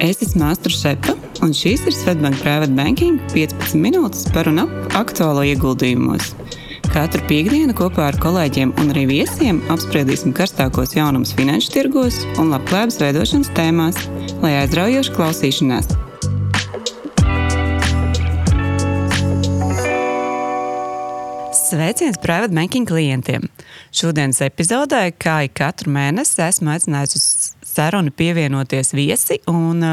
Es esmu Astra Šepa, un šīs ir Svetbank Private Banking 15 minūtes par un ap aktuālo ieguldījumos. Katru piekdienu kopā ar kolēģiem un arī viesiem apspriedīsim karstākos jaunumus finanšu tirgos un labklājības veidošanas tēmās, lai aizraujoši klausīšanās. Sveiciens private banking klientiem! Šodienas epizodē, kā ik katru mēnesi, esmu aicinājusi uz sarunu pievienoties viesi. Un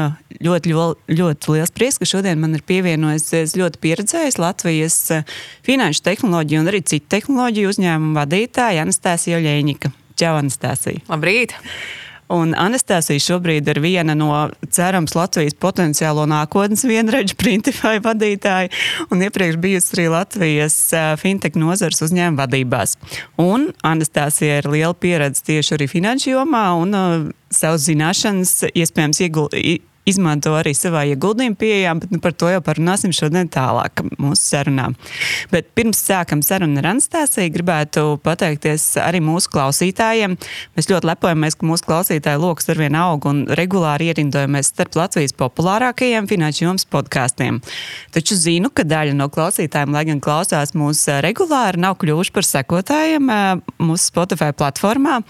ļoti, ļoti, ļoti liels prieks, ka šodien man ir pievienojusies ļoti pieredzējis Latvijas finanšu tehnoloģiju un arī citu tehnoloģiju uzņēmumu vadītāja Anastasija Ļēņika. Čau, Anastasija! Labrīt! Un Anastasija šobrīd ir viena no, cerams, Latvijas potenciālo nākotnes vienreģu Printify vadītāja un iepriekš bijusi arī Latvijas fintech nozares uzņēmuma vadībās. Un Anastasija ir liela pieredze tieši arī finanšu jomā un savas zināšanas iespējams ieguldīt izmanto arī savā ieguldījuma pieejā, bet nu, par to jau parunāsim šodien tālāk mūsu sarunā. Bet pirms sākam sarunu ar Anstāsiju, gribētu pateikties arī mūsu klausītājiem. Mēs ļoti lepojamies, ka mūsu klausītāju lokus arvien aug un regulāri ierindojamies starp Latvijas populārākajiem finanšu jomas podkāstiem. Taču zinu, ka daļa no klausītājiem, lai gan klausās mūs regulāri, nav kļuvuši par sekotājiem mūsu Spotify platformā.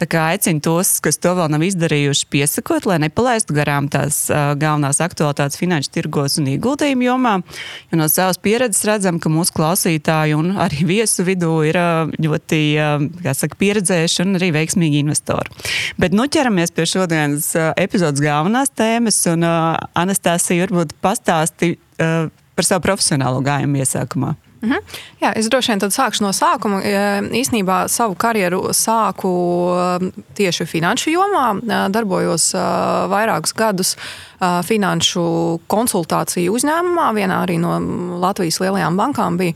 Tā kā aicinu tos, kas to vēl nav izdarījuši, piesakot, lai nepalaistu garām tās galvenās aktualitātes finanšu tirgos un ieguldījumu jomā. Jo no savas pieredzes redzam, ka mūsu klausītāji un arī viesu vidū ir ļoti saka, pieredzējuši un arī veiksmīgi investori. Bet nu ķeramies pie šodienas epizodes galvenās tēmas, un Anastasija varbūt pastāsti par savu profesionālo gājumu iesākumā. -hmm. Jā, es droši vien sākšu no sākuma. Īsnībā savu karjeru sāku tieši finanšu jomā. Darbojos vairākus gadus finanšu konsultāciju uzņēmumā. Vienā arī no Latvijas lielajām bankām bija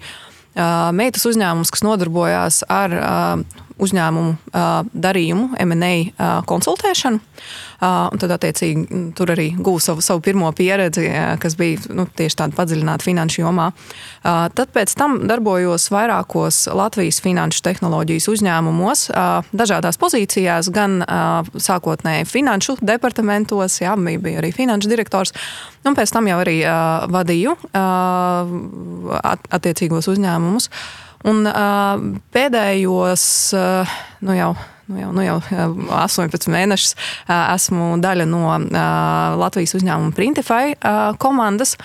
meitas uzņēmums, kas nodarbojās ar uzņēmumu darījumu, MA konsultēšanu. Tad, attiecīgi, tur arī gūstu savu, savu pirmo pieredzi, kas bija nu, tieši tāda padziļināta finanšu jomā. Tad pēc tam darbojos vairākos Latvijas finanšu tehnoloģijas uzņēmumos, dažādās pozīcijās, gan sākotnēji finanšu departamentos, jā, bija arī finanšu direktors, un pēc tam jau arī vadīju attiecīgos uzņēmumus. Un uh, pēdējos, uh, nu jau, nu jau, nu jau 18 mēnešus uh, esmu daļa no uh, Latvijas uzņēmuma Printify uh, komandas.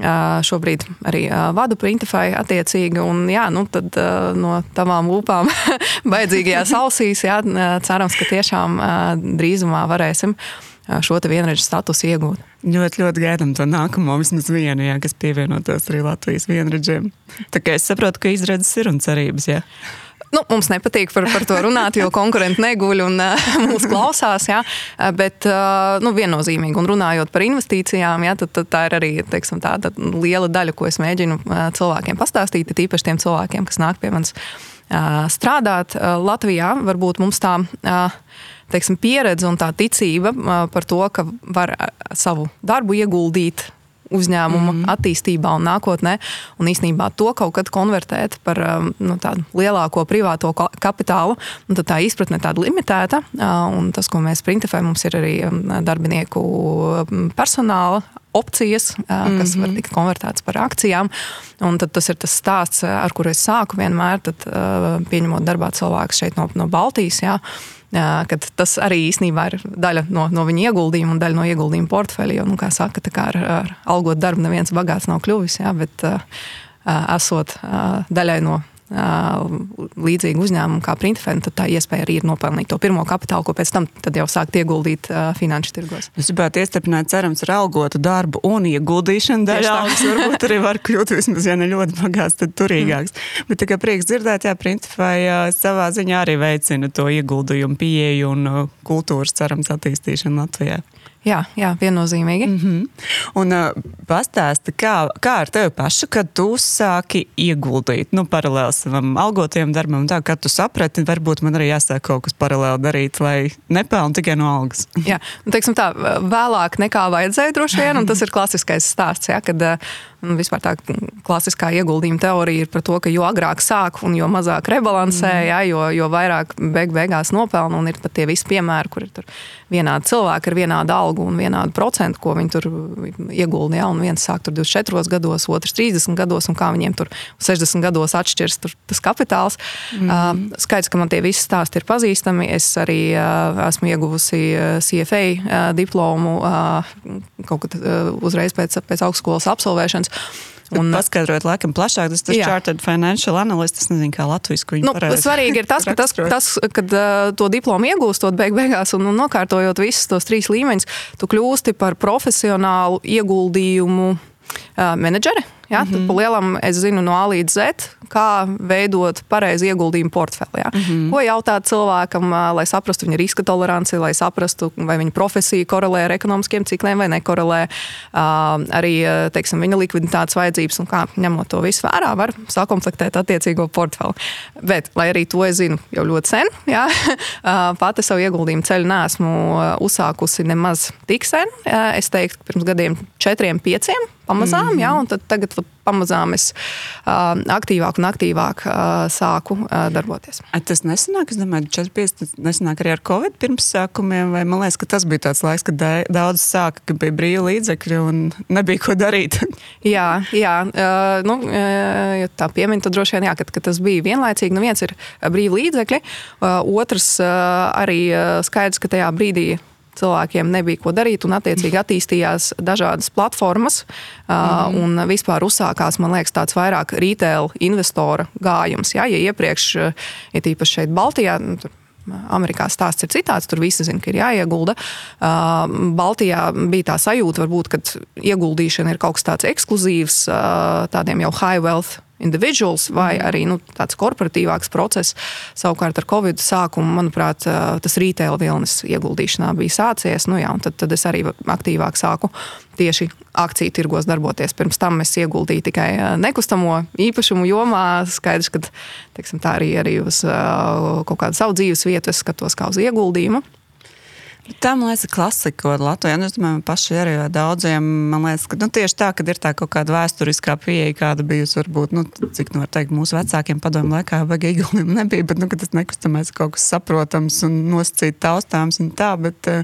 Uh, šobrīd arī uh, vadu Printify attiecīgi, un jā, nu tad uh, no tavām lūpām baidzīgajās ausīs, jā, cerams, ka tiešām drīzumā varēsim šo vienreizes statusu iegūt. Ļoti, ļoti gaidām to nākamo, vismaz vienu, jā, kas pievienotos arī Latvijas vienreģiem. Tā kā es saprotu, ka izredzes ir un cerības. Jā. Nu, mums nepatīk par, par to runāt, jo konkurenti neguļ un uh, mūs klausās. Jā. Bet uh, nu, viennozīmīgi, un runājot par investīcijām, jā, tad, tad tā ir arī teiksim, tāda liela daļa, ko es mēģinu cilvēkiem pastāstīt. Tīpaši tiem cilvēkiem, kas nāk pie manis strādāt Latvijā, varbūt mums tā. Teiksim, pieredze un tā ticība par to, ka var savu darbu ieguldīt uzņēmuma mm -hmm. attīstībā un nākotnē, un īsnībā to kaut kad konvertēt par nu, tādu lielāko privāto kapitālu, un tad tā izpratne ir tāda limitēta. Un tas, ko mēs printefējam, mums ir arī darbinieku personāla opcijas, kas var mhm. tikt konvertētas par akcijām. Un tas ir tas stāsts, ar kuru es sāku vienmēr, tad, pieņemot darbā cilvēku šeit no, no Baltijas. Jā, kad tas arī īstenībā ir daļa no, no viņa ieguldījuma un daļa no ieguldījuma portfeļa. Jo, nu, kā saka, kā ar, ar algot darbu neviens bagāts nav kļuvis, jā, bet uh, esot uh, daļai no līdzīgu uzņēmumu kā Printfēna, tad tā iespēja arī ir nopelnīt to pirmo kapitālu, ko pēc tam jau sākt ieguldīt uh, finanšu tirgos. Es gribētu iestiprināt, cerams, ar algotu darbu un ieguldīšanu daļā. Varbūt arī var kļūt vismaz, ja ne ļoti bagāts, tad turīgāks. Mm. Bet tikai prieks dzirdēt, jā, Printfēna savā ziņā arī veicina to ieguldījumu pieeju un kultūras, cerams, attīstīšanu Latvijā. Jā, jā viennozīmīgi. Mm -hmm. Un uh, pastāsti, kā, kā ar tevi pašu, kad tu sāki ieguldīt, nu, paralēli savam algotajam darbam, tā kā tu saprati, varbūt man arī jāsāk kaut kas paralēli darīt, lai nepelnu tikai no algas. jā, nu, teiksim tā, vēlāk nekā vajadzēja droši vien, un tas ir klasiskais stāsts, jā, kad Un vispār tā klasiskā ieguldījuma teorija ir par to, ka jo agrāk sāk un jo mazāk rebalansē, mm. jā, jo, jo vairāk beig beigās nopelna. Un ir pat tie visi piemēri, kur ir vienādi cilvēki ar vienādu algu algu un vienādu procentu, ko viņi tur iegulda. Ja, un viens sāk tur 24 gados, otrs 30 gados, un kā viņiem tur 60 gados atšķirs tur, tas kapitāls. Mm -hmm. skaidrs, ka man tie visi stāsti ir pazīstami. Es arī uh, esmu ieguvusi CFA uh, diplomu uh, kaut kad uh, uzreiz pēc, pēc augstskolas absolvēšanas. Un, paskaidrot, laikam, plašāk, tas ir Chartered Financial Analyst. Es nezinu, kā Latvijas viņi nu, pareizi. Svarīgi ir tas, ka tas, tas kad uh, to diplomu iegūstot beig beigās un, un nokārtojot visus tos trīs līmeņus, tu kļūsti par profesionālu ieguldījumu uh, menedžeri. Ja? Mm -hmm. Tad pa lielam es zinu no A līdz Z, kā veidot pareizi iguldījumu portfeli. Ja? Mm -hmm. Ko jautāt cilvēkam, lai saprastu viņa riska toleranci, lai saprastu, vai viņa profesija korelē ar ekonomiskiem cikliem vai nekorelē. Arī teiksim, viņa likviditātes vajadzības un kā ņemot to visu vērā, var sakomplektēt attiecīgo portfeli. Bet, lai arī to es zinu jau ļoti sen, ja? pati savu ieguldījumu ceļu nesmu uzsākusi nemaz tik sen. Es teiktu, pirms gadiem četriem, pieciem pamazām, mm -hmm. ja? un tagad pamazām es uh, aktīvāk un aktīvāk uh, sāku uh, darboties. A, tas nesanāk, es domāju, 45 nesanāk arī ar Covid pirmsākumiem, vai man liekas, ka tas bija tāds laiks, kad daudz sāka, ka bija brīvi līdzekļi un nebija ko darīt. jā, jā uh, nu, uh, ja tā piemin, tad droši vien jā, ka, ka tas bija vienlaicīgi. Nu, viens ir brīvi līdzekļi, uh, otrs uh, arī uh, skaidrs, ka tajā brīdī cilvēkiem nebija ko darīt, un attiecīgi attīstījās dažādas platformas. Mm. Un vispār uzsākās, man liekas, tāds vairāk retail investora gājums. Ja, ja iepriekš, ja tīpaši šeit Baltijā, nu, tur Amerikā stāsts ir citāds, tur visi zina, ka ir jāiegulda. Baltijā bija tā sajūta, varbūt, ka ieguldīšana ir kaut kas tāds ekskluzīvs tādiem jau high wealth individuals vai mhm. arī nu, tāds korporatīvāks process. Savukārt ar Covid sākumu, manuprāt, tas retail vilnis ieguldīšanā bija sācies. Nu, jā, tad, tad es arī aktīvāk sāku tieši akciju tirgos darboties. Pirms tam es ieguldīju tikai nekustamo īpašumu jomā. Skaidrs, ka teiksim, tā arī, arī uz kaut kādu savu dzīves vietu es skatos kā uz ieguldījumu. Tā, man liekas, ir klasika Latvijā. Nu, es domāju, paši arī daudziem, man liekas, ka nu, tieši tā, kad ir tā kaut kāda vēsturiskā pieeja, kāda bijusi, varbūt, nu, cik, nu, var teikt, mūsu vecākiem padomu laikā vajag ieguldījumu nebija, bet, nu, ka tas nekustamais kaut kas saprotams un nosacīt taustāms un tā, bet, eh,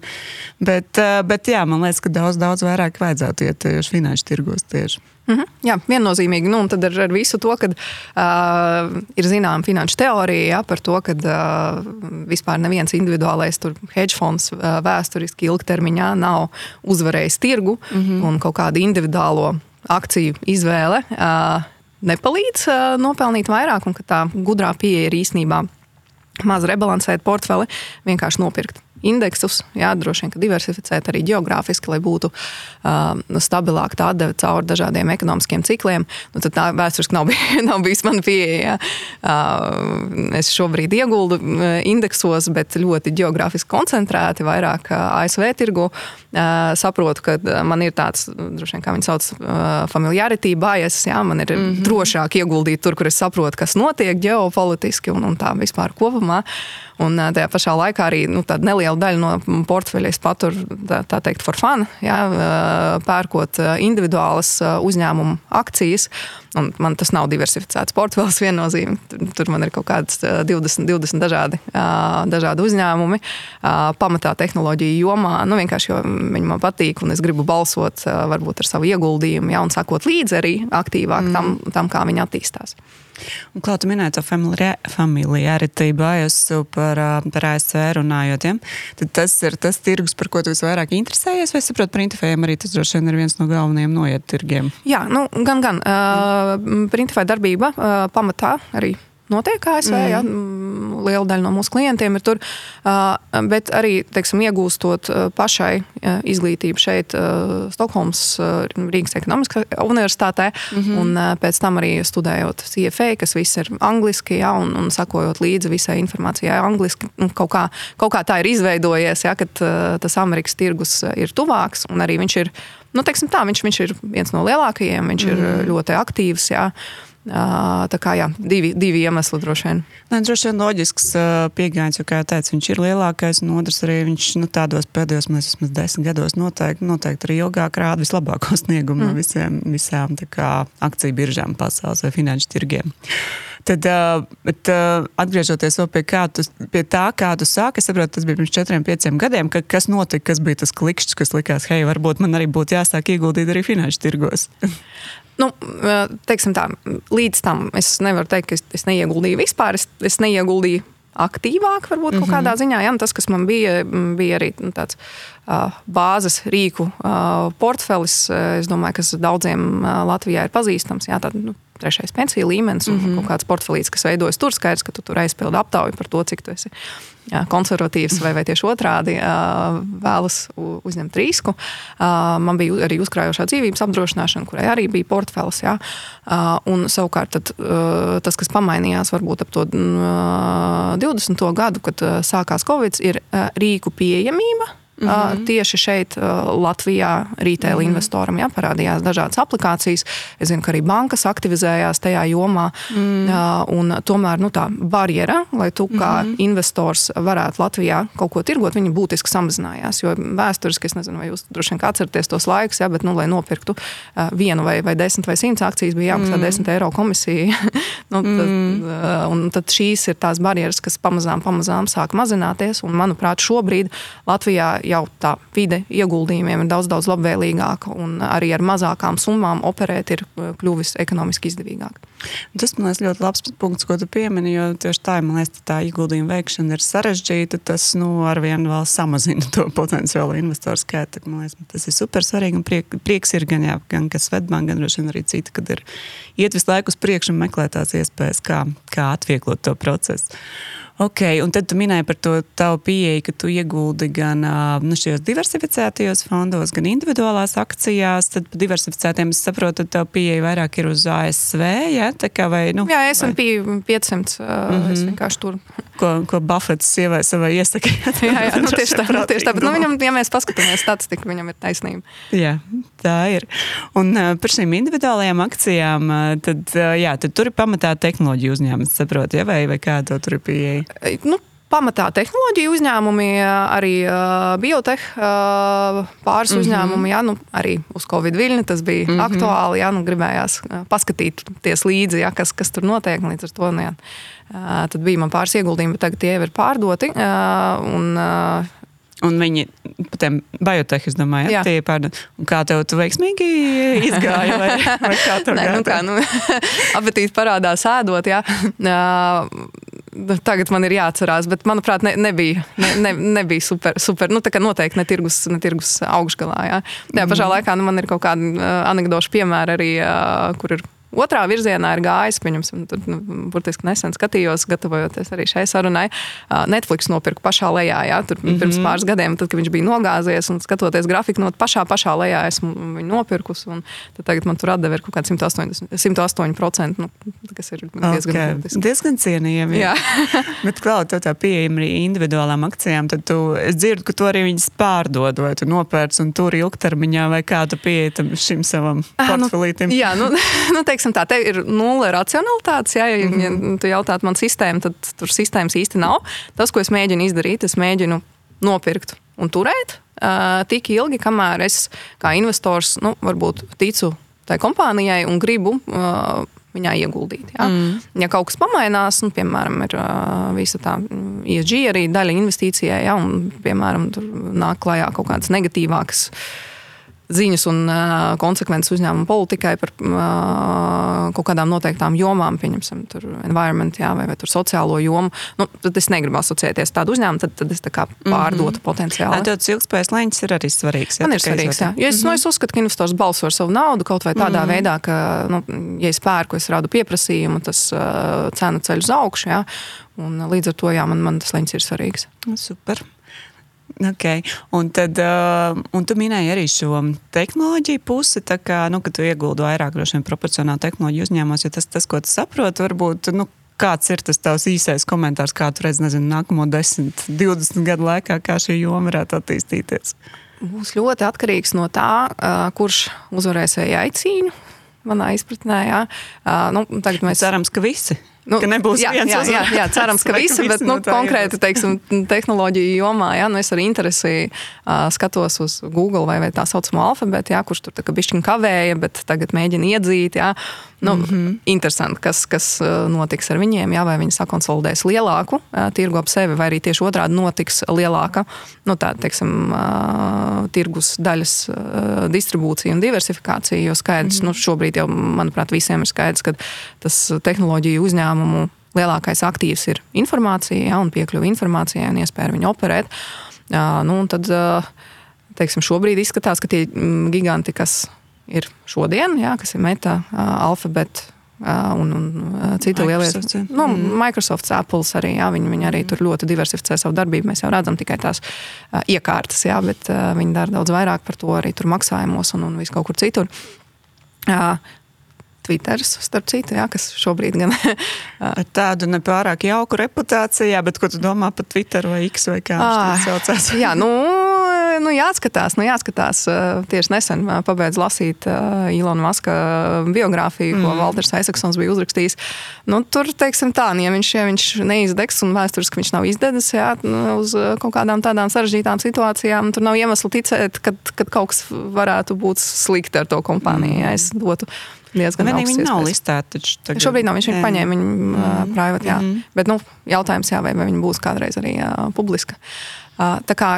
bet, eh, bet, jā, man liekas, ka daudz, daudz vairāk vajadzētu iet tieši finanšu tirgos tieši. Mm -hmm. Jā, viennozīmīgi. Nu, tad ar, ar visu to, ka uh, ir zināma finanšu teorija ja, par to, ka uh, vispār neviens individuālais hedge fonds uh, vēsturiski ilgtermiņā nav uzvarējis tirgu mm -hmm. un kaut kādu individuālo akciju izvēle. Uh, nepalīdz uh, nopelnīt vairāk, un ka tā gudrā pieeja ir īstenībā maz rebalansēt portfeli, vienkārši nopirkt indeksus, jā, droši vien, ka diversificēt arī geogrāfiski, lai būtu uh, stabilāka tā atdeve cauri dažādiem ekonomiskiem cikliem. Nu, tad tā vēsturiski nav, bij, nav bijis mana pieeja. Uh, es šobrīd ieguldu indeksos, bet ļoti geogrāfiski koncentrēti, vairāk ASV tirgu. Uh, saprotu, ka man ir tāds, droši vien, kā viņi sauc, uh, familiarity bias. Jā, man ir mm -hmm. drošāk ieguldīt tur, kur es saprotu, kas notiek ģeopolitiski un, un tā vispār kopumā. Un tajā pašā laikā arī nu, tāda neliela daļa no portfeļa es paturu, tā, tā teikt, for fun, jā, pērkot individuālas uzņēmumu akcijas. Un man tas nav diversificēts portfels viennozīmīgi. Tur, man ir kaut kādas 20, 20 dažādi, dažādi uzņēmumi, pamatā tehnoloģiju jomā. Nu, vienkārši jo viņi man patīk un es gribu balsot varbūt ar savu ieguldījumu, ja, un sakot līdzi arī aktīvāk mm. tam, tam, kā viņi attīstās. Un, kā tu minēji to familiaritāti, bājos par, par ASV runājot, ja? tad tas ir tas tirgus, par ko tu visvairāk interesējies. Vai saproti, par Intifējiem arī tas droši vien ir viens no galvenajiem noiet tirgiem? Jā, nu, gan, gan. Uh, Printifēja darbība uh, pamatā arī notiek ASV. Mm. Ja? Liela daļa no mūsu klientiem ir tur. Bet arī teiksim, iegūstot pašai izglītību šeit, Stokholmas Rīgas ekonomiskajā universitātē, mm -hmm. un pēc tam arī studējot CFA, kas viss ir angliski, ja? un, un sakojot līdzi visai informācijai angliski. Kaut kā, kaut kā tā ir izveidojies, ja? kad tas Amerikas tirgus ir tuvāks, un arī viņš ir. Nu, tā, viņš, viņš ir viens no lielākajiem, viņš mm. ir ļoti aktīvs. Jā. Tā kā jā, divi, divi iemesli droši vien. Nē, droši vien loģisks pieejams, jo, kā jau teicu, viņš ir lielākais, un otrs arī viņš nu, tādos pēdējos, mēs vismaz desmit gados noteikti, noteikti arī ilgāk rāda vislabāko sniegumu mm. no visiem, visām kā, akciju biržām pasaules vai finanšu tirgiem. Tad, bet, atgriežoties pie, kā tu, pie tā, kā tu sāki, es saprotu, tas bija pirms četriem, pieciem gadiem. Ka, kas notika, kas bija tas klikšķis, kas likās, hei, varbūt man arī būtu jāsāk ieguldīt arī finanšu tirgos? Nu, teiksim tā, līdz tam es nevaru teikt, ka es, es neieguldīju vispār. Es, es neieguldīju aktīvāk, varbūt mm -hmm. kādā ziņā. Ja? Nu, tas, kas man bija, bija arī nu, tāds uh, bāzes rīku uh, portfelis, es domāju, kas daudziem uh, Latvijā ir pazīstams. Jā, tad, nu, trešais pensiju līmenis un mm -hmm. kaut kāds portfelīts, kas veidojas tur. Skaidrs, ka tu tur aizpildi aptauju par to, cik tu esi jā, konservatīvs vai, vai tieši otrādi vēlas uzņemt risku. Man bija arī uzkrājošā dzīvības apdrošināšana, kurai arī bija portfels. Jā. Un savukārt tad, tas, kas pamainījās varbūt ap to 20. gadu, kad sākās Covid, ir rīku pieejamība Mm -hmm. Tieši šeit, Latvijā, retail mm -hmm. investoram ja, parādījās dažādas aplikācijas. Es zinu, ka arī bankas aktivizējās tajā jomā. Mm -hmm. Tomēr nu, tā barjera, lai tu kā mm -hmm. investors varētu Latvijā kaut ko tirgot, viņa būtiski samazinājās. Jo vēsturiski, es nezinu, vai jūs droši vien atceraties tos laikus, ja, bet, nu, lai nopirktu vienu vai, vai desmit vai simts akcijas, bija jāmaksā mm -hmm. desmit eiro komisija. nu, tad, mm -hmm. Tad šīs ir tās barjeras, kas pamazām, pamazām sāk mazināties. Un, manuprāt, šobrīd Latvijā jau tā vide ieguldījumiem ir daudz, daudz labvēlīgāka un arī ar mazākām summām operēt ir uh, kļuvis ekonomiski izdevīgāk. Tas man liekas ļoti labs punkts, ko tu piemini, jo tieši tā, man liekas, tā ieguldījuma veikšana ir sarežģīta. Tas nu, arvien vēl samazina to potenciālo investoru skaitu. Man liekas, tas ir super svarīgi priek, prieks ir gan, jā, gan kas Svetbank, gan droši vien arī citi, kad ir iet visu laiku uz priekšu un meklē tās iespējas, kā, kā atvieglot to procesu. Ok, un tad tu minēji par to tavu pieeju, ka tu ieguldi gan nu, šajos diversificētajos fondos, gan individuālās akcijās. Tad par diversificētiem es saprotu, ka tavu pieeja vairāk ir uz ASV. Ja? Kā, vai, nu, Jā, SP 500. Mm -hmm. Es vienkārši tur. Ko, ko Buffets sievai savai iesaka. jā, jā nu, tieši tā. Nu, tieši tā. Bet, nu, viņam, ja mēs paskatāmies statistiku, viņam ir taisnība. Jā, tā ir. Un uh, par šīm individuālajām akcijām, uh, tad, uh, jā, tad tur ir pamatā tehnoloģija uzņēmums, saproti, ja? vai, vai kā to tur ir pieeja? Nu, pamatā tehnoloģiju uzņēmumi, arī uh, biotech uh, pāris mm -hmm. uzņēmumi, jā, nu, arī uz Covid viļņa tas bija mm -hmm. aktuāli. Jā, nu, gribējās paskatīties līdzi, jā, kas, kas tur notiek. Līdz ar to nu, uh, tad bija man pāris ieguldījumi, bet tagad tie jau ir pārdoti. Un, Un viņi tiem biotehiem, es domāju, ja, tie ir pārdoti. Kā tev tu veiksmīgi izgāja? Vai, vai kā tev Nē, nu kā, nu, apetīti parādās ēdot, jā. Tagad man ir jāatcerās, bet manuprāt, ne, nebija, ne, ne, nebija super. super nu, noteikti ne tirgus, ne tirgus augšgalā. Jā. Tajā pašā mm. laikā nu, man ir kaut kāda anekdoša piemēra arī, kur ir otrā virzienā ir gājis. Pieņemsim, tur, nu, burtiski nesen skatījos, gatavojoties arī šai sarunai. Netflix nopirka pašā lejā, jā, tur mm -hmm. pirms pāris gadiem, tad, kad viņš bija nogāzies un skatoties grafiku, no pašā, pašā lejā esmu viņu nopirkus. Tagad man tur atdeva kaut kāda 180, 108%, nu, kas ir diezgan, okay. burtiski. diezgan cienījami. Jā, bet klāt, to tā pieejama arī individuālām akcijām, tad tu, es dzirdu, ka tu arī viņas pārdod vai tu nopērci un tur ilgtermiņā vai kā tu pieeji šim savam portfelītam. Nu, jā, nu, nu teiksim, teiksim, tā, te ir nulle racionalitātes. Ja, ja, mm -hmm. ja tu jautātu man sistēmu, tad tur sistēmas īsti nav. Tas, ko es mēģinu izdarīt, es mēģinu nopirkt un turēt uh, tik ilgi, kamēr es kā investors nu, varbūt ticu tai kompānijai un gribu. Uh, viņā ieguldīt. Ja, mm. ja kaut kas pamainās, nu, piemēram, ir uh, visa tā ESG arī daļa investīcijai, ja, un, piemēram, tur nāk klajā kaut kādas negatīvākas uh, ziņas un uh, konsekvences uzņēmuma politikai par uh, kaut kādām noteiktām jomām, pieņemsim, tur environment, jā, vai, vai tur sociālo jomu, nu, tad es negribu asociēties tādu uzņēmumu, tad, tad es tā kā mhm. pārdotu mm -hmm. potenciāli. Tāds ilgspējas leņķis ir arī svarīgs. Jā, Man ir svarīgs, jā. Jo es, mm -hmm. nu, es uzskatu, ka investors balso ar savu naudu kaut vai tādā mm -hmm. veidā, ka, nu, ja es pērku, es rādu pieprasījumu, tas uh, cena ceļ uz augšu, jā, un līdz ar to, jā, man, man tas leņķis ir svarīgs. Super. Okay. Un, tad, uh, un tu minēji arī šo tehnoloģiju pusi, kā, nu, ka tu ieguldi vairāk vien proporcionāli tehnoloģiju uzņēmumos, jo tas, tas, ko tu saproti, varbūt, nu, kāds ir tas tavs īsais komentārs, kā tu redzi, nezinu, nākamo 10, 20 gadu laikā, kā šī joma varētu attīstīties? Būs ļoti atkarīgs no tā, uh, kurš uzvarēs vai aicīņu. Manā izpratnē, jā. Uh, nu, tagad mēs cerams, ka visi. Nu, ka nebūs jā, viens jā, jā, jā, cerams, ka visi, bet nu, no konkrēti teiksim, tehnoloģiju jomā, jā, nu, es ar interesi uh, skatos uz Google vai, vai tā saucamo alfabētu, jā, kurš tur bišķiņ kavēja, bet tagad mēģina iedzīt. Jā. Nu, mm -hmm. Interesanti, kas, kas notiks ar viņiem, jā, vai viņi sakonsolidēs lielāku uh, tirgu ap sevi, vai arī tieši otrādi notiks lielāka nu, tā, teiksim, uh, tirgus daļas uh, distribūcija un diversifikācija. Jo skaidrs, mm -hmm. nu, šobrīd jau, manuprāt, visiem ir skaidrs, ka tas tehnoloģiju uzņēmums uzņēmumu lielākais aktīvs ir informācija ja, un piekļuve informācijai un iespēja viņu operēt. Uh, nu, tad, uh, teiksim, šobrīd izskatās, ka tie mm, giganti, kas ir šodien, ja, kas ir Meta, uh, Alphabet, un, un citi lielie nu, mm. Microsoft, Apple arī. Jā, viņi, viņi arī mm. tur ļoti diversificē savu darbību. Mēs jau redzam tikai tās uh, iekārtas, jā, bet uh, viņi dara daudz vairāk par to arī maksājumos un, un vis kaut kur citur. Uh, Twitters, starp citu, jā, kas šobrīd gan. Ar tādu nepārāk jauku reputācijā, bet ko tu domā par Twitter vai X vai kā viņš saucās? Jā, nu, nu jāatskatās, nu jāatskatās. Tieši nesen pabeidzu lasīt Ilona Maska biogrāfiju, ko mm. Walters Isaksons bija uzrakstījis. Nu, tur, teiksim tā, nu, ja viņš, ja viņš neizdegs un vēsturiski viņš nav izdedzis jā, nu, uz kaut kādām tādām sarežģītām situācijām, tur nav iemesla ticēt, ka kaut kas varētu būt slikti ar to kompāniju. Mm. Ja es dotu diezgan daudz. Viņi nav listēti. Tagad... Šobrīd nav, viņš ir paņēma viņu mm. uh, private, jā. Mm. Bet, nu, jautājums, jā, vai, vai viņi būs kādreiz arī uh, publiska. Uh, tā kā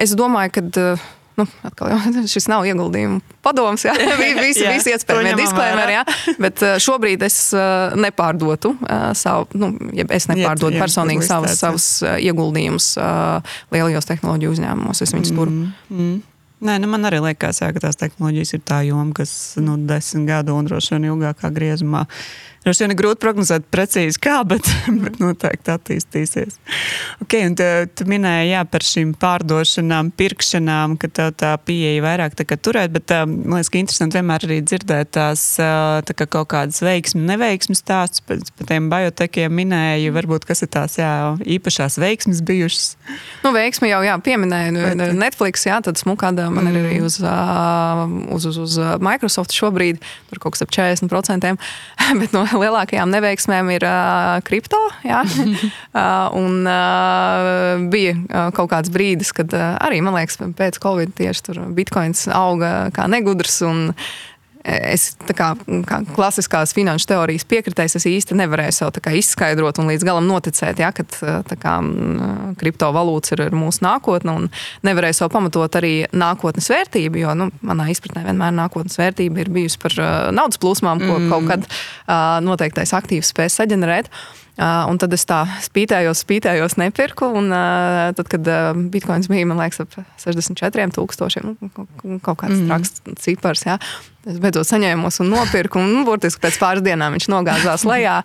es domāju, ka. Uh, Nu, atkal, jau, šis nav ieguldījuma padoms. Jā, visi, jā, visi iespējamie disklēmeri. Jā, bet šobrīd es nepārdotu savu, nu, es nepārdotu jā, personīgi savus, savus ieguldījumus lielajos tehnoloģiju uzņēmumos. Es viņus turu. Mm, mm. Nē, nu man arī liekas, jā, ka tās tehnoloģijas ir tā joma, kas nu, desmit gadu un droši vien ilgākā griezumā Droši vien ir grūti prognozēt precīzi, kā, bet, bet noteikti attīstīsies. Okay, un te, tu minēji jā, par šīm pārdošanām, pirkšanām, ka tev tā pieeja vairāk tā turēt, bet um, man liekas, ka interesanti vienmēr arī dzirdēt tās uh, tā kā kaut kādas veiksmu, neveiksmu stāstus. Par, par tiem biotekiem minēju, varbūt kas ir tās jā, īpašās veiksmes bijušas. Nu, veiksmi jau jā, pieminēju. Nu, bet, Netflix, jā, tad smukāda man mm. ir arī uz, uh, uz, uz, uz Microsoft šobrīd, tur kaut kas ap 40%. bet no lielākajām neveiksmēm ir uh, kripto. Jā. uh, un uh, bija uh, kaut kāds brīdis, kad uh, arī, man liekas, pēc Covid tieši tur bitkoins auga kā negudrs. Un, es kā, kā klasiskās finanšu teorijas piekritējs, es īsti nevarēju sev izskaidrot un līdz galam noticēt, ja, ka kā, kriptovalūtas ir, ir mūsu nākotne. Nevarēju sev pamatot arī nākotnes vērtību, jo nu, manā izpratnē vienmēr nākotnes vērtība ir bijusi par uh, naudas plūsmām, ko mm. kaut kad uh, noteiktais aktīvs spēj saģenerēt. Uh, un tad es tā spītējos, spītējos, nepirku. Un, uh, tad, kad uh, bitkoins bija, man liekas, ap 64,000, nu, kaut kāds mm. traks cipars, jā, es beidzot saņēmos un nopirku. Un, nu, burtiski pēc pāris dienām viņš nogāzās lejā.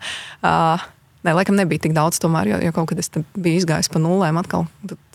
Nē, laikam nebija tik daudz, tomēr, jo, jo kaut kad es biju izgājis pa nulēm, atkal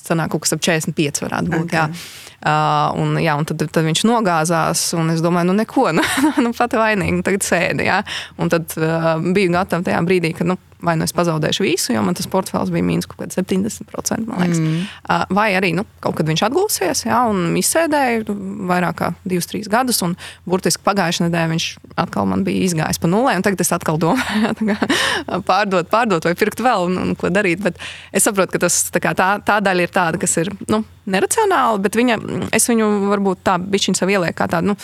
sanāk kaut kas ap 45 varētu būt. Okay. Jā. Uh, un, jā, un tad, tad viņš nogāzās, un es domāju, nu, neko, nu, nu pat vainīgi, tagad sēdi. Jā. Un tad uh, biju gatava tajā brīdī, kad nu, vai nu es pazaudēšu visu, jo man tas portfels bija mīnus kaut kāds 70%. Mm. Uh, vai arī nu, kaut kad viņš atgūsies, jā, un izsēdēja vairāk kā 2-3 gadus, un burtiski pagājušajā nedēļā viņš atkal man bija izgājis pa nulē, un tagad es atkal domāju, pārdot, pārdot vai pirkt vēl, un, un ko darīt. Bet es saprotu, ka tas, tā, kā, tā, tā daļa ir tāda, kas ir nu, neracionāla, bet viņa, es viņu varbūt tā bišķiņu sev ielieku kā tādu. Nu,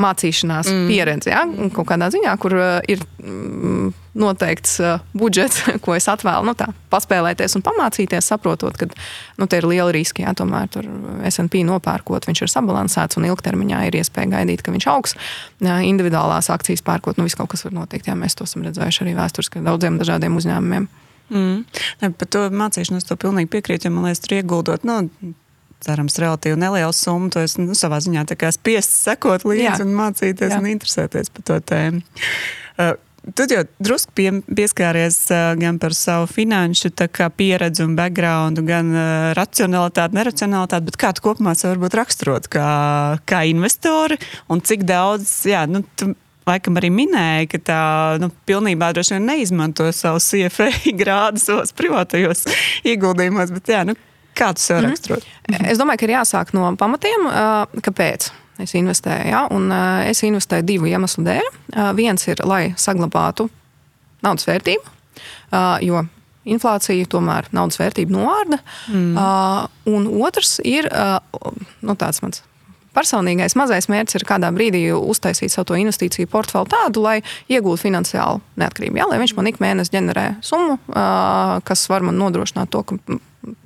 mācīšanās mm. pieredze, ja? kaut kādā ziņā, kur uh, ir mm, noteikts uh, budžets, ko es atvēlu, nu, tā, paspēlēties un pamācīties, saprotot, ka nu, te ir liela riska. Ja? Tomēr tur SP nopērkot, viņš ir sabalansēts un ilgtermiņā ir iespēja gaidīt, ka viņš augs. Ja? Individuālās akcijas pērkot, nu, viss kaut kas var notikt. Ja? Mēs to esam redzējuši arī vēsturiski daudziem dažādiem uzņēmumiem. Mm. Ne, par to mācīšanos to pilnīgi piekrītu. Ja man liekas, tur ieguldot, nu, cerams, relatīvi nelielu summu, to es nu, savā ziņā spiests sekot līdzi Jā. un mācīties Jā. un interesēties par to tēmu. Uh, Tu jau drusku pie, pieskāries uh, gan par savu finanšu pieredzi un background, gan uh, racionalitāti, neracionalitāti, bet kā tu kopumā sev varbūt raksturot kā, kā investori un cik daudz, jā, nu, tu laikam arī minēja, ka tā nu, pilnībā droši vien neizmanto savu CFA grādu savos privātajos ieguldījumos. Bet, jā, nu, kā tu sev mm -hmm. raksturot? Es domāju, ka ir jāsāk no pamatiem. Kāpēc? Es investēju, ja? un es investēju divu iemeslu dēļ. Viens ir, lai saglabātu naudas vērtību. jo inflācija tomēr naudas vērtība noārda. Mm. Un otrs ir nu, tāds mans. Personīgais mazais mērķis ir kādā brīdī uztaisīt savu investīciju portfeli tādu, lai iegūtu finansiālu neatkarību. Jā, lai viņš man ik mēnesi ģenerē summu, kas var man nodrošināt to, ka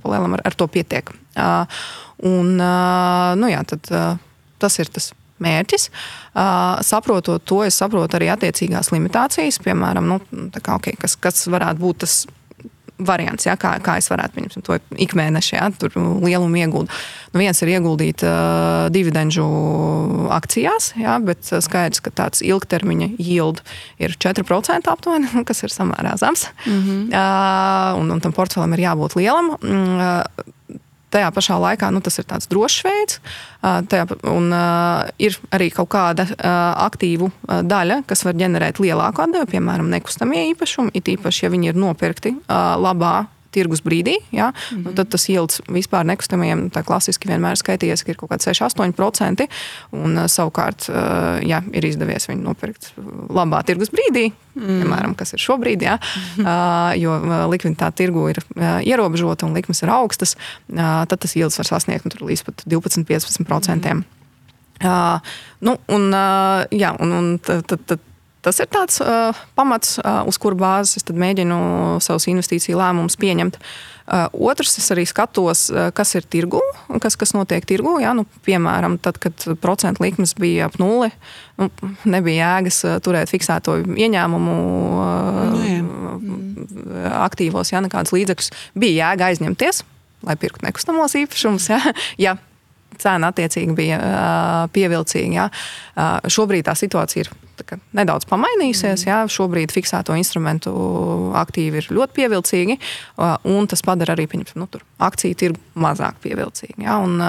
palielam ar, ar to pietiek. Uh, un, uh, nu jā, tad, uh, tas ir tas mērķis. Uh, saprotot to, es saprotu arī attiecīgās limitācijas, piemēram, nu, kā, okay, kas, kas varētu būt tas variants, ja, kā, kā es varētu pieņemt to ikmēneša ja, lielumu ieguldīt. Nu, viens ir ieguldīt uh, dividendžu akcijās, ja, bet skaidrs, ka tāds ilgtermiņa yield ir 4% aptuveni, kas ir samērā zems. Mm -hmm. uh, un, un tam portfelim ir jābūt lielam. Uh, tajā pašā laikā nu, tas ir tāds drošs veids. Tajā, un uh, ir arī kaut kāda uh, aktīvu uh, daļa, kas var ģenerēt lielāku atdevi, piemēram, nekustamie īpašumi, it īpaši, ja viņi ir nopirkti labā tirgus brīdī, ja, mm -hmm. nu, tad tas yields vispār nekustamajiem tā klasiski vienmēr skaitījies, ka ir kaut kāds 6-8%. Un savukārt, ja ir izdevies viņu nopirkt labā tirgus brīdī, mm. piemēram, kas ir šobrīd, ja, -hmm. jo likviditāte tirgu ir ierobežota un likmes ir augstas, tad tas yields var sasniegt nu, līdz pat 12-15%. Mm. Uh, nu, un, uh, jā, un, un tad, tad, tad Tas ir tāds uh, pamats, uh, uz kura bāzes es mēģinu savus investīciju lēmumus pieņemt. Uh, otrs, es arī skatos, uh, kas ir tirgu, kas, kas notiek tirgu. Jā, nu, piemēram, tad, kad procentu likmes bija ap nulli, nu, nebija jēgas uh, turēt fiksēto ieņēmumu uh, no, nu, aktīvos, ja nekādus līdzekļus. Bija jēga aizņemties, lai pirktu nekustamos īpašumus. Ja, ja cena attiecīgi bija uh, pievilcīga. Ja. Uh, šobrīd tā situācija ir nedaudz pamainījusies. Mm. Jā, šobrīd fiksēto instrumentu aktīvi ir ļoti pievilcīgi, un tas padara arī nu, akciju tirgu mazāk pievilcīgu. Jā, un,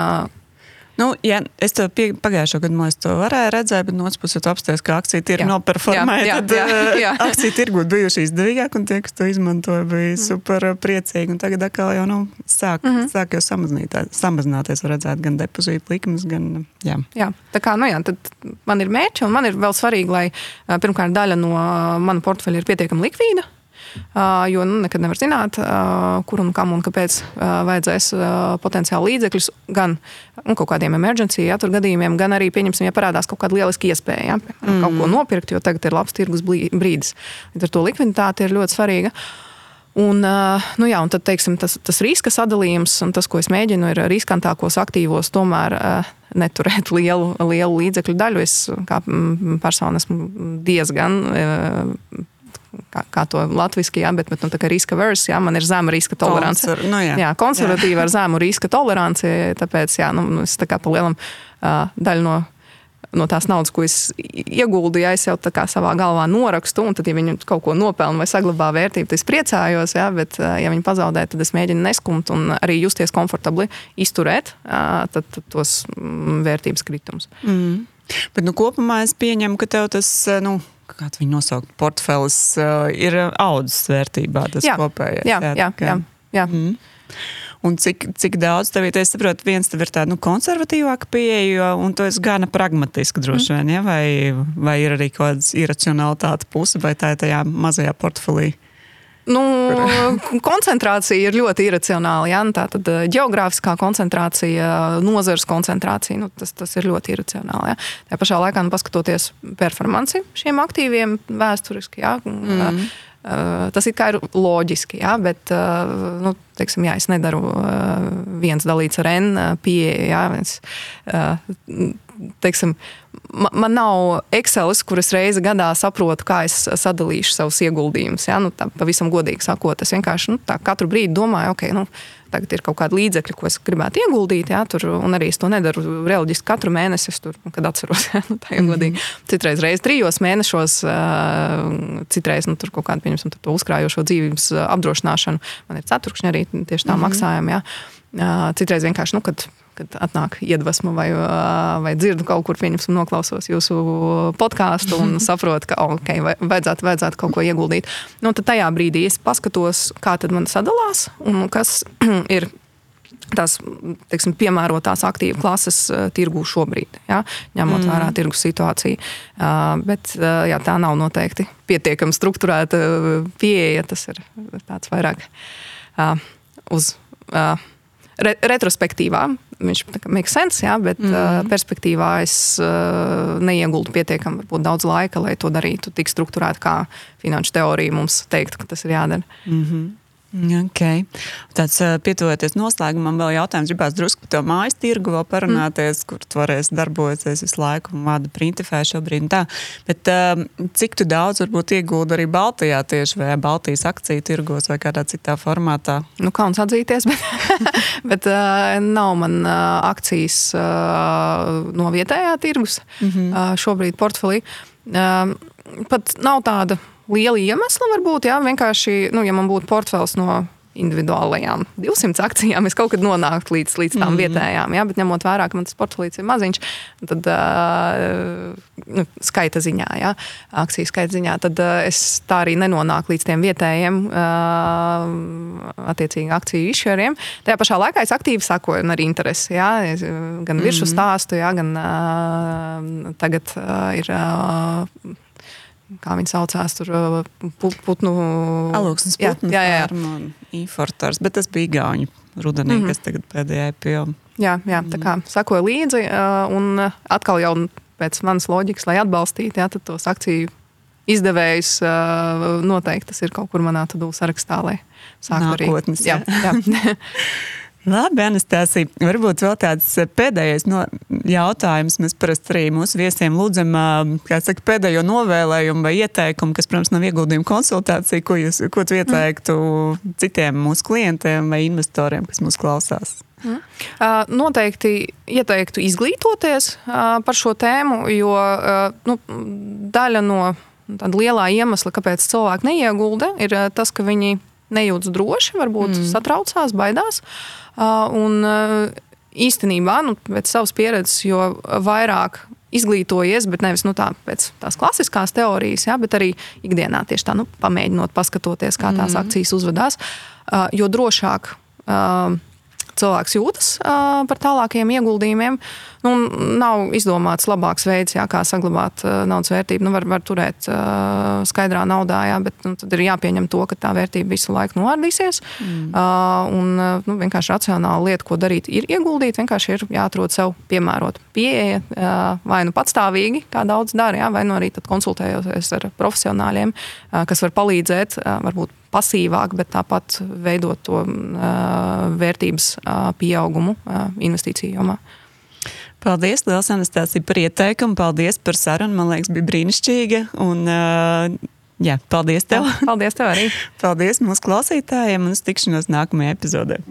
Nu, ja es to pie, pagājušo gadu mēs to varēju redzēt, bet no otras puses tu apsties, ka akcija tirgi noperformēja. Jā, tad jā, jā. akcija tirgu bijuši izdevīgāk, un tie, kas to izmantoja, bija mm. super priecīgi. Un tagad atkal jau nu, sāk, mm -hmm. sāk jau samazināties, var redzēt gan depozītu likmes, gan. Jā, jā tā kā nu, jā, man ir mērķi, un man ir vēl svarīgi, lai pirmkārt daļa no mana portfeļa ir pietiekami likvīda. Jo nu, nekad nevar zināt, kur un kam un kāpēc vajadzēs potenciāli līdzekļus gan nu, kaut kādiem emergency ja, gadījumiem, gan arī, pieņemsim, ja parādās kaut kāda lieliska iespēja ja, mm. kaut ko nopirkt, jo tagad ir labs tirgus brīdis. Ar to likviditāte ir ļoti svarīga. Un, nu jā, un tad, teiksim, tas, tas riska sadalījums, un tas, ko es mēģinu, ir riskantākos aktīvos, tomēr neturēt lielu, lielu līdzekļu daļu. Es kā persona esmu diezgan kā, kā to latviešu, jā, bet, bet nu, riska verse, jā, man ir zema riska tolerance. Konser, nu, jā. Jā, konservatīva jā. ar zemu riska toleranci, tāpēc jā, nu, es tā kā pa lielam uh, daļu no no tās naudas, ko es ieguldīju, ja es jau tā kā savā galvā norakstu, un tad, ja viņi kaut ko nopelna vai saglabā vērtību, tad es priecājos, ja, bet, ja viņi pazaudē, tad es mēģinu neskumt un arī justies komfortabli, izturēt tad, tad tos mm, vērtības kritumus. Mm. Bet nu, kopumā es pieņemu, ka tev tas. Nu kāds viņa nosaukt, portfelis uh, ir audzes vērtībā, tas jā, kopējais. Jā, jā, jā. jā, jā. Mm. Un cik, cik daudz tev ir? Es saprotu, viens tev ir tāda nu, konservatīvāka pieeja, un tu esi gana pragmatiski droši vien, ja? vai, vai ir arī kāda iracionalitāte puse, vai tā ir tajā mazajā portfelī? Nu, koncentrācija ir ļoti iracionāla. Ja? Nu, tā tad eh, geogrāfiskā koncentrācija, nozares koncentrācija, nu, tas, tas ir ļoti iracionāli. Ja? Tā pašā laikā, nu, paskatoties performanci šiem aktīviem vēsturiski, ja? mm. tas ir loģiski, ja? bet nu, teiksim, jā, es nedaru viens dalīts ar N pieeja. Teiksim, man nav Excel, kur es reizi gadā saprotu, kā es sadalīšu savus ieguldījumus. Ja? Nu, tā, pavisam godīgi sakot, es vienkārši nu, katru brīdi domāju, ok, nu, tagad ir kaut kāda līdzekļa, ko es gribētu ieguldīt. Ja? Tur, un arī es to nedaru reliģiski katru mēnesi, es tur, kad atceros. Ja? Nu, tā ir godīgi. Citreiz reizes trijos mēnešos, citreiz nu, tur kaut kādu pieņemsim, tur uzkrājošo dzīvības apdrošināšanu. Man ir ceturkšņi arī tieši tā mm -hmm. maksājumi. Ja? Citreiz vienkārši, nu, kad kad atnāk iedvesma vai, vai dzirdu kaut kur, pieņemsim, noklausos jūsu podkāstu un saprotu, ka okay, vajadzētu, vajadzētu kaut ko ieguldīt. Nu, tad tajā brīdī es paskatos, kā tad man sadalās un kas ir tās teiksim, piemērotās aktīvu klases tirgū šobrīd, ja, ņemot mm. vērā tirgus situāciju. Uh, bet uh, jā, tā nav noteikti pietiekami strukturēta pieeja. Tas ir tāds vairāk uh, uz. Uh, re, retrospektīvā viņš make sense, jā, bet mm. uh, perspektīvā es uh, neieguldu pietiekami daudz laika, lai to darītu tik strukturēti, kā finanšu teorija mums teiktu, ka tas ir jādara. Mm -hmm. Okay. Tāds pietuvoties noslēgumam, vēl jautājums. Gribās drusku par to mājas tirgu vēl parunāties, mm. kur tu varēsi darboties visu laiku un vada Printifē šobrīd. Tā. Bet cik tu daudz varbūt iegūda arī Baltijā tieši vai Baltijas akciju tirgos vai kādā citā formātā? Nu, kauns atzīties, bet, bet nav man akcijas no vietējā tirgus mm -hmm. šobrīd portfelī. Pat nav tāda liela iemesla varbūt, jā, vienkārši, nu, ja man būtu portfels no individuālajām 200 akcijām, es kaut kad nonāktu līdz, līdz tām mm. vietējām. Ja? Bet ņemot vērā, ka man tas portfelīts ir maziņš, tad uh, nu, skaita ziņā, ja? akciju skaita ziņā, tad uh, es tā arī nenonāku līdz tiem vietējiem uh, attiecīgi akciju izšķēriem. Tajā pašā laikā es aktīvi sakoju un arī interesi. Ja? Es, gan virsmu mm. stāstu, ja? gan uh, tagad uh, ir. Uh, kā viņi saucās, tur uh, putnu. Alūksnes putnu jā, jā, jā. un īfortars, bet tas bija gauņu rudenī, mm -hmm. kas tagad pēdējā IPO. Jā, jā, tā kā sakoja līdzi uh, un atkal jau pēc manas loģikas, lai atbalstītu, jā, tad tos akciju izdevējus uh, noteikti tas ir kaut kur manā tadu sarakstā, lai sāktu arī. Nākotnes, jā. jā. jā. Labi, Anastasija. Varbūt vēl tāds eh, pēdējais no jautājums. Mēs parasti arī mūsu viesiem lūdzam saka, pēdējo novēlējumu vai ieteikumu, kas, protams, nav ieguldījuma konsultācija, ko jūs ko ieteiktu mm. citiem mūsu klientiem vai investoriem, kas mūs klausās. Mm. Noteikti ieteiktu izglītoties par šo tēmu, jo nu, daļa no tāda lielā iemesla, kāpēc cilvēki neiegulda, ir tas, ka viņi nejūtas droši, varbūt mm. satraucās, baidās. Uh, un uh, īstenībā, nu, pēc savas pieredzes, jo vairāk izglītojies, bet nevis nu, tā, pēc tās klasiskās teorijas, ja, bet arī ikdienā tieši tā, nu, pamēģinot, paskatoties, kā tās mm. akcijas uzvedās, uh, jo drošāk cilvēks jūtas par tālākiem ieguldījumiem. Nu, nav izdomāts labāks veids, jā, kā saglabāt uh, naudas vērtību. Nu, var, var turēt uh, skaidrā naudā, jā, bet nu, tad ir jāpieņem to, ka tā vērtība visu laiku noardīsies. Mm. Uh, un nu, vienkārši racionāla lieta, ko darīt, ir ieguldīt. Vienkārši ir jāatrod sev piemērot pieeja, uh, vai nu patstāvīgi, kā daudz dara, jā, vai nu arī konsultējoties ar profesionāļiem, uh, kas var palīdzēt, uh, varbūt pasīvāk, bet tāpat veidot to uh, vērtības uh, pieaugumu uh, investīciju jomā. Paldies, Lielas Anastasija, par ieteikumu. Paldies par sarunu. Man liekas, bija brīnišķīga. Un, uh, jā, paldies tev. Paldies tev arī. paldies mūsu klausītājiem un uz tikšanos nākamajā epizodē.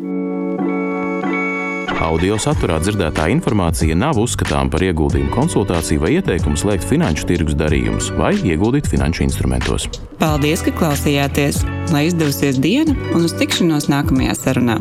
Audio saturā dzirdētā informācija nav uzskatāms par ieguldījumu konsultāciju vai ieteikumu slēgt finanšu tirgus darījumus vai ieguldīt finanšu instrumentos. Paldies, ka klausījāties! Lai izdevusies diena un uz tikšanos nākamajā sarunā!